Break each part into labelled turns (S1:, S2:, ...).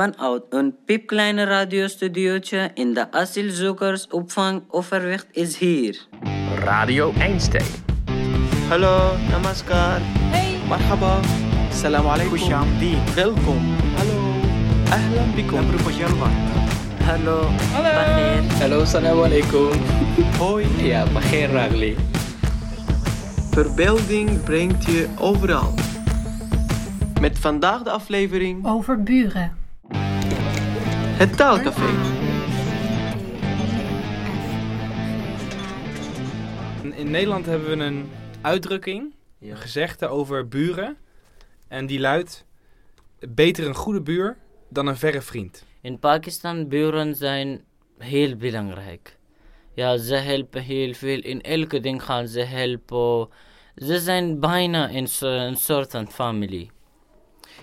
S1: Vanuit een piepkleine radiostudiootje in de asielzoekersopvang Overwicht is hier.
S2: Radio Einstein.
S3: Hallo, namaskar.
S4: Hey.
S3: Marhaba. Salam alaikum. Welkom. Hallo. Ahlan bikum.
S1: Hallo.
S4: Hallo.
S2: Hallo, salam alaikum.
S3: Hoi.
S2: Ja, Bagheer Ragli.
S3: Verbeelding brengt je overal. Met vandaag de aflevering
S4: Over buren.
S3: Het Taalcafé.
S5: In- In Nederland hebben we een uitdrukking, een gezegde over buren. En die luidt: beter een goede buur dan een verre vriend.
S1: In Pakistan buren zijn heel belangrijk. Ja, ze helpen heel veel. In elke ding gaan ze helpen. Ze zijn bijna een soort van familie.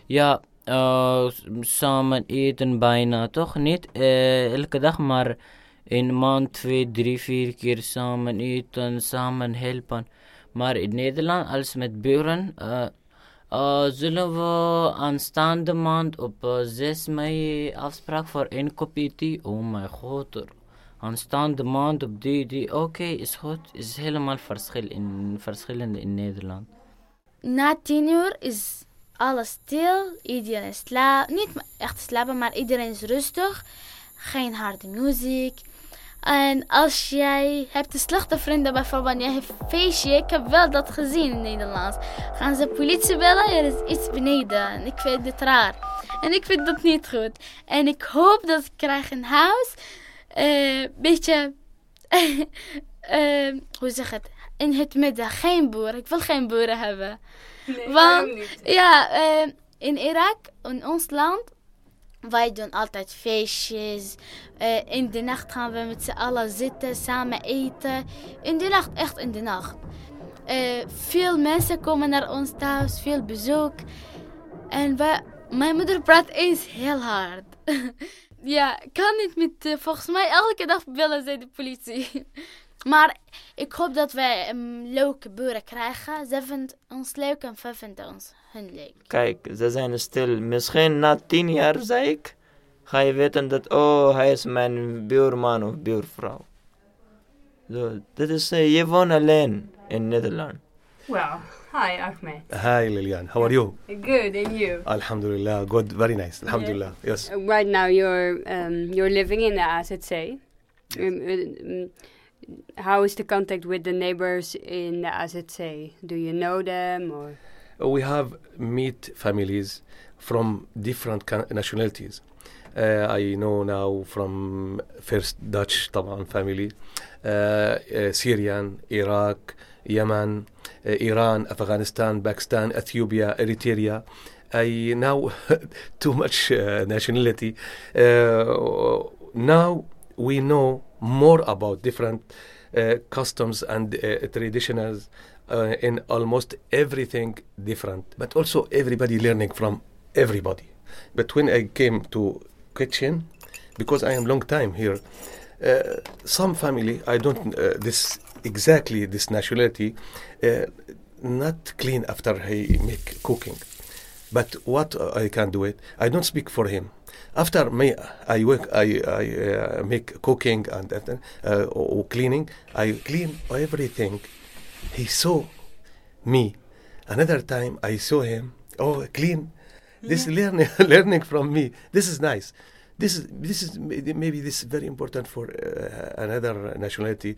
S1: Ja, eh, samen eten bijna, toch? Niet elke dag, maar in maand twee, drie, vier keer samen eten, samen helpen. Maar in Nederland, als met buren, eh, zullen we aanstaande maand op eh, 6 mei afspraak voor een kopje thee? Oh mijn god. Aanstaande maand op die, die. Oké, is goed. Is helemaal verschil in, verschillende in Nederland.
S6: Na tien uur is alles stil. Iedereen slaapt. Niet echt slapen, maar iedereen is rustig. Geen harde muziek. En als jij hebt een slechte vrienden, bijvoorbeeld jij hebt een feestje, ik heb wel dat gezien in Nederland. Gaan ze politie bellen, er is iets beneden. En ik vind dit raar. En ik vind dat niet goed. En ik hoop dat ik krijg een huis. Een beetje, eh, hoe zeg het? In het midden, geen boer. Ik wil geen boeren hebben. Want, ja, eh, in Irak, in ons land, wij doen altijd feestjes. Eh, in de nacht gaan we met z'n allen zitten, samen eten. In de nacht, echt in de nacht. Eh, veel mensen komen naar ons thuis, veel bezoek. En wij, mijn moeder praat eens heel hard. ja, kan niet met, eh, volgens mij elke dag bellen zij de politie. Maar ik hoop dat wij een leuke buren krijgen. Ze vinden ons leuk en wij vinden ons hun leuk.
S7: Kijk, ze zijn stil. Misschien na tien jaar, zei ik, ga je weten dat, oh, hij is mijn buurman of buurvrouw. Zo, dit is, eh, je woont alleen in Nederland.
S4: Well, hi Ahmed.
S8: Hi Lilian, how are you?
S4: Good, and you?
S8: Alhamdulillah, good, very nice. Alhamdulillah, yes.
S4: Uh, right now you're um, you're living in the AZC. Um, um, how is the contact with the neighbors in the AZC? Do you know them or?
S8: We have meet families from different ca- nationalities. Uh, I know now from first Dutch طبعا family, uh, uh, Syrian, Iraq, Yemen, uh, Iran, Afghanistan, Pakistan, Ethiopia, Eritrea. I now too much uh, nationality. Uh, now we know more about different uh, customs and uh, traditions uh, in almost everything different, but also everybody learning from everybody. But when I came to kitchen, because I am long time here, uh, some family I don't uh, this exactly this nationality uh, not clean after he make cooking. But what I can do it, I don't speak for him. After me, I work, I, I uh, make cooking and uh, or cleaning. I clean everything. He saw me. Another time I saw him. Oh, clean. This learning learning from me. This is nice. This is this is maybe this is very important for uh, another nationality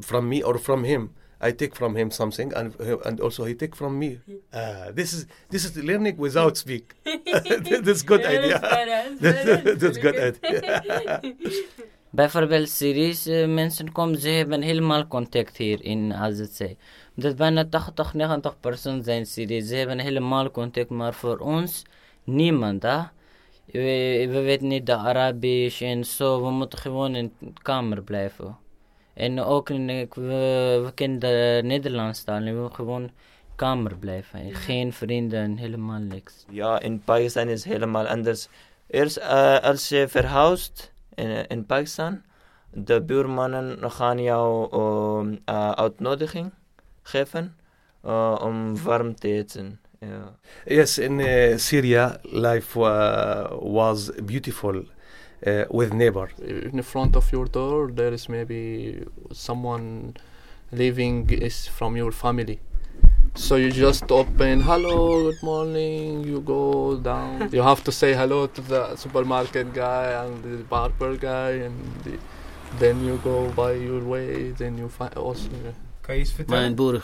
S8: from me or from him. I take from him something, and and also he take from me. Uh, this is this is learning without speak. that's good idea. that's, that's good idea.
S1: Bijvoorbeeld Syrische mensen komen, ze hebben helemaal contact hier in AZC. Dat bijna 80, 90 persoon zijn Syrië. Ze hebben helemaal contact, maar voor ons niemand. Hè? We, we weten niet de Arabisch en zo. We moeten gewoon in de kamer blijven. En ook in, ik- we, we kennen de Nederlands taal. en We willen gewoon kamer blijven. En Geen vrienden, helemaal niks.
S7: Ja, in Pakistan is helemaal anders. Eerst eh, als je verhuist in, in Pakistan, de buurmannen gaan jou um, eh, uitnodiging geven eh, om warm te eten Yeah.
S8: Yes, in uh, Syria, life uh, was beautiful uh, with neighbor.
S2: in the front of your door there is maybe someone living is from your family so you just open hello good morning you go down you have to say hello to the supermarket guy and the barber guy and the, then you go by your way then you find also
S5: Kan je iets vertellen?
S1: Mijn boer.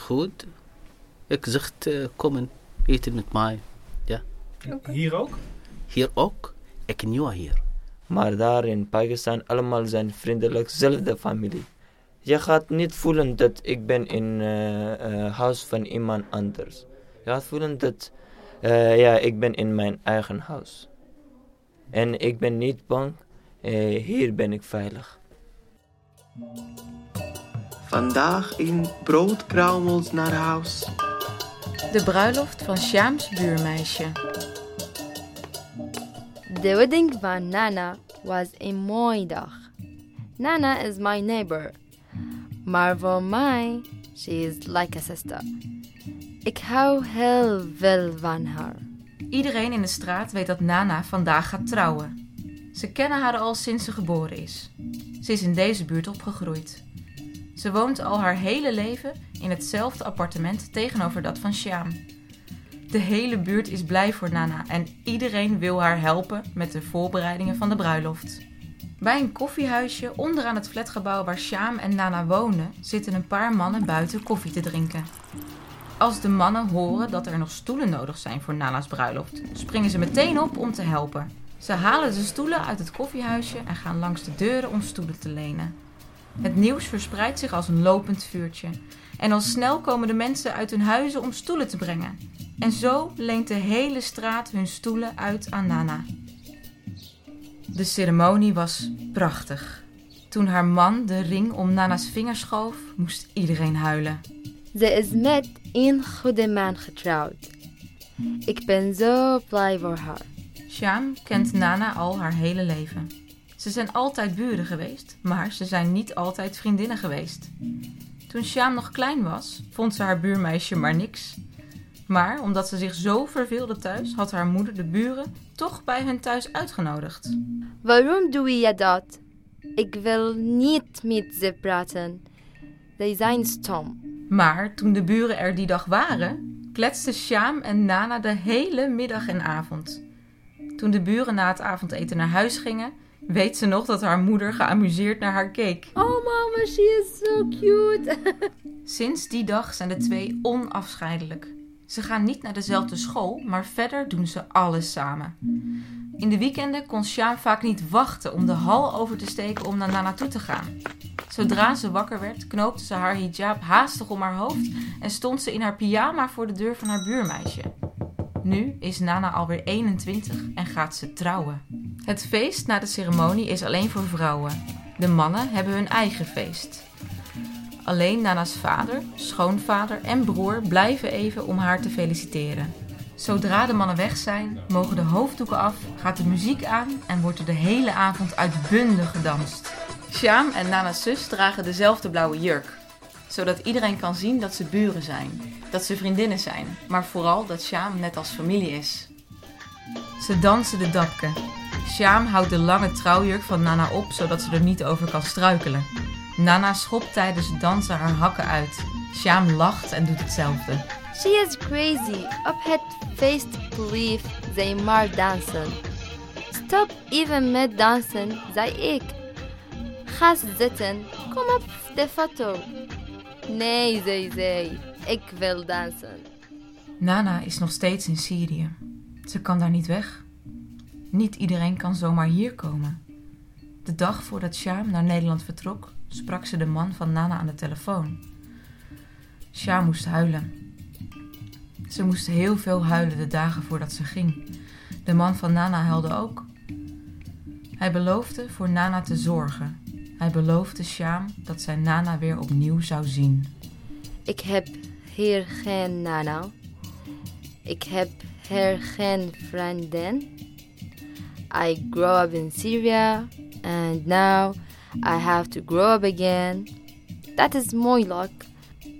S1: Ik zeg, eh, kom en eten met mij.
S5: Hier ook?
S1: Hier ook. Ik nieuw hier.
S7: Maar daar in Pakistan allemaal zijn vriendelijk, zelfde familie. Je gaat niet voelen dat ik ben in het huis van iemand anders. Je gaat voelen dat eh, ja, ik ben in mijn eigen huis. En ik ben niet bang. Eh, hier ben ik veilig.
S3: Vandaag in broodkruimels naar huis.
S9: De bruiloft van Sjaams buurmeisje.
S10: The wedding van Nana was een mooie dag. Nana is my neighbor. Maar voor mij, she is like a sister. Ik hou heel veel van haar.
S9: Iedereen in de straat weet dat Nana vandaag gaat trouwen. Ze kennen haar al sinds ze geboren is. Ze is in deze buurt opgegroeid. Ze woont al haar hele leven in hetzelfde appartement tegenover dat van Sjaam. De hele buurt is blij voor Nana en iedereen wil haar helpen met de voorbereidingen van de bruiloft. Bij een koffiehuisje onderaan het flatgebouw waar Sjaam en Nana wonen, zitten een paar mannen buiten koffie te drinken. Als de mannen horen dat er nog stoelen nodig zijn voor Nana's bruiloft, springen ze meteen op om te helpen. Ze halen de stoelen uit het koffiehuisje en gaan langs de deuren om stoelen te lenen. Het nieuws verspreidt zich als een lopend vuurtje. En al snel komen de mensen uit hun huizen om stoelen te brengen. En zo leent de hele straat hun stoelen uit aan Nana. De ceremonie was prachtig. Toen haar man de ring om Nana's vinger schoof, moest iedereen huilen.
S10: Ze is met een goede man getrouwd. Ik ben zo blij voor haar.
S9: Sjaam kent Nana al haar hele leven. Ze zijn altijd buren geweest, maar ze zijn niet altijd vriendinnen geweest. Toen Sjaam nog klein was, vond ze haar buurmeisje maar niks. Maar omdat ze zich zo verveelde thuis, had haar moeder de buren toch bij hun thuis uitgenodigd.
S10: Waarom doe je dat? Ik wil niet met ze praten. Ze zijn stom.
S9: Maar toen de buren er die dag waren, kletsten Sjaam en Nana de hele middag en avond. Toen de buren na het avondeten naar huis gingen, weet ze nog dat haar moeder geamuseerd naar haar keek.
S10: Oh mama, she is so cute.
S9: Sinds die dag zijn de twee onafscheidelijk. Ze gaan niet naar dezelfde school, maar verder doen ze alles samen. In de weekenden kon Sjaam vaak niet wachten om de hal over te steken om naar Nana toe te gaan. Zodra ze wakker werd, knoopte ze haar hijab haastig om haar hoofd en stond ze in haar pyjama voor de deur van haar buurmeisje. Nu is Nana alweer 21 en gaat ze trouwen. Het feest na de ceremonie is alleen voor vrouwen. De mannen hebben hun eigen feest. Alleen Nana's vader, schoonvader en broer blijven even om haar te feliciteren. Zodra de mannen weg zijn, mogen de hoofddoeken af, gaat de muziek aan en wordt er de hele avond uitbundig gedanst. Sjaam en Nana's zus dragen dezelfde blauwe jurk, zodat iedereen kan zien dat ze buren zijn, dat ze vriendinnen zijn, maar vooral dat Sjaam net als familie is. Ze dansen de dabke. Sjaam houdt de lange trouwjurk van Nana op, zodat ze er niet over kan struikelen. Nana schopt tijdens het dansen haar hakken uit. Sjaam lacht en doet hetzelfde.
S10: She is crazy. Op het feest bleef zij maar dansen. Stop even met dansen, zei ik. Ga zitten. Kom op de foto. Nee, zei zij. Ik wil dansen.
S9: Nana is nog steeds in Syrië. Ze kan daar niet weg. Niet iedereen kan zomaar hier komen. De dag voordat Sjaam naar Nederland vertrok, sprak ze de man van Nana aan de telefoon. Sjaam moest huilen. Ze moest heel veel huilen de dagen voordat ze ging. De man van Nana huilde ook. Hij beloofde voor Nana te zorgen. Hij beloofde Sjaam dat zij Nana weer opnieuw zou zien.
S10: Ik heb hier geen Nana. Ik heb hier geen vriendin. I grew up in Syria and now I have to grow up again. Dat is moeilijk,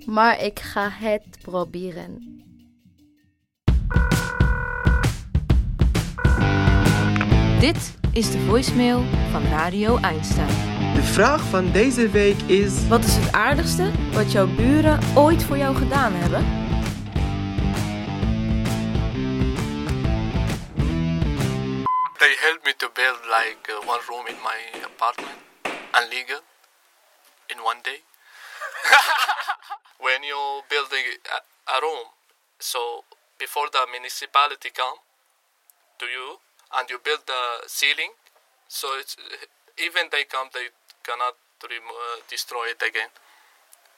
S10: maar ik ga het proberen.
S9: Dit is de voicemail van Radio Einstein.
S3: De vraag van deze week is:
S11: Wat is het aardigste wat jouw buren ooit voor jou gedaan hebben?
S2: They helped me to build like uh, one room in my apartment, unlegal, in one day. when you building a, a room, so before the municipality come to you and you build the ceiling, so it's even they come, they cannot remo- destroy it again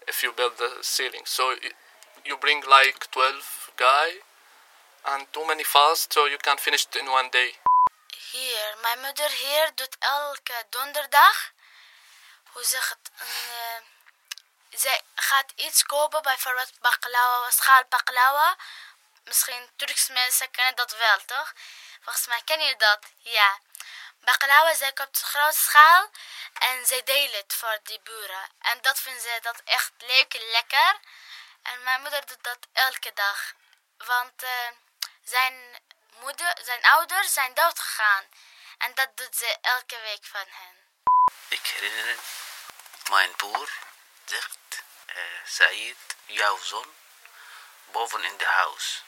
S2: if you build the ceiling. So y- you bring like 12 guy and too many fast, so you can finish it in one day.
S6: Hier, mijn moeder hier doet elke donderdag, hoe zeg het, eh, zij gaat iets kopen, bijvoorbeeld baklava, schaal baklava. Misschien Turks mensen kennen dat wel, toch? Volgens mij ken je dat, ja. Baklava, zij koopt grote schaal en zij delen het voor die buren. En dat vinden ze dat echt leuk en lekker. En mijn moeder doet dat elke dag. Want eh, zijn moeder, zijn ouders zijn dood gegaan. En dat doet ze elke week van hen.
S12: Ik herinner mijn broer zegt, eh Said, jouw zoon, boven in de huis.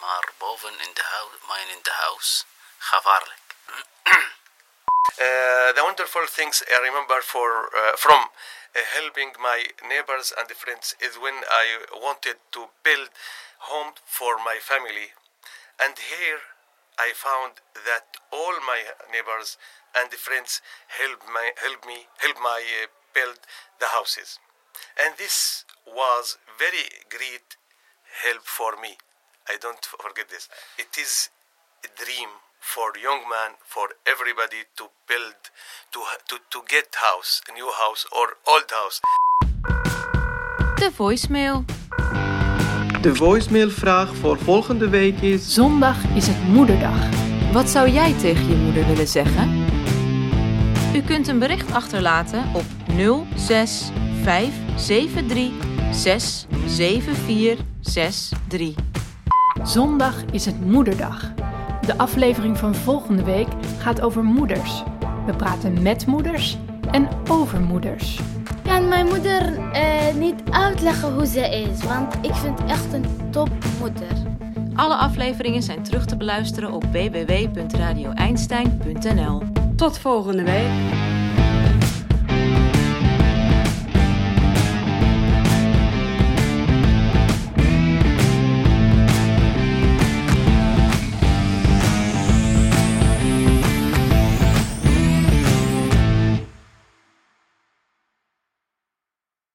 S12: Maar boven in de huis, mijn in de huis, gevaarlijk.
S8: Uh, the wonderful things I remember for uh, from uh, helping my neighbors and friends is when I wanted to build home for my family, and here I found that all my neighbors and friends help my help me help my uh, build the houses, and this was very great help for me. I don't forget this. It is a dream for young man, for everybody to build, to to to get house, a new house or old house.
S9: De voicemail.
S3: De voicemailvraag voor volgende week is...
S11: Zondag is het moederdag. Wat zou jij tegen je moeder willen zeggen?
S9: U kunt een bericht achterlaten op 06 573 67463.
S11: Zondag is het moederdag. De aflevering van volgende week gaat over moeders. We praten met moeders en over moeders.
S6: Kan mijn moeder eh, niet uitleggen hoe ze is, want ik vind echt een topmoeder.
S9: Alle afleveringen zijn terug te beluisteren op www.radioeinstein.nl.
S4: Tot volgende week.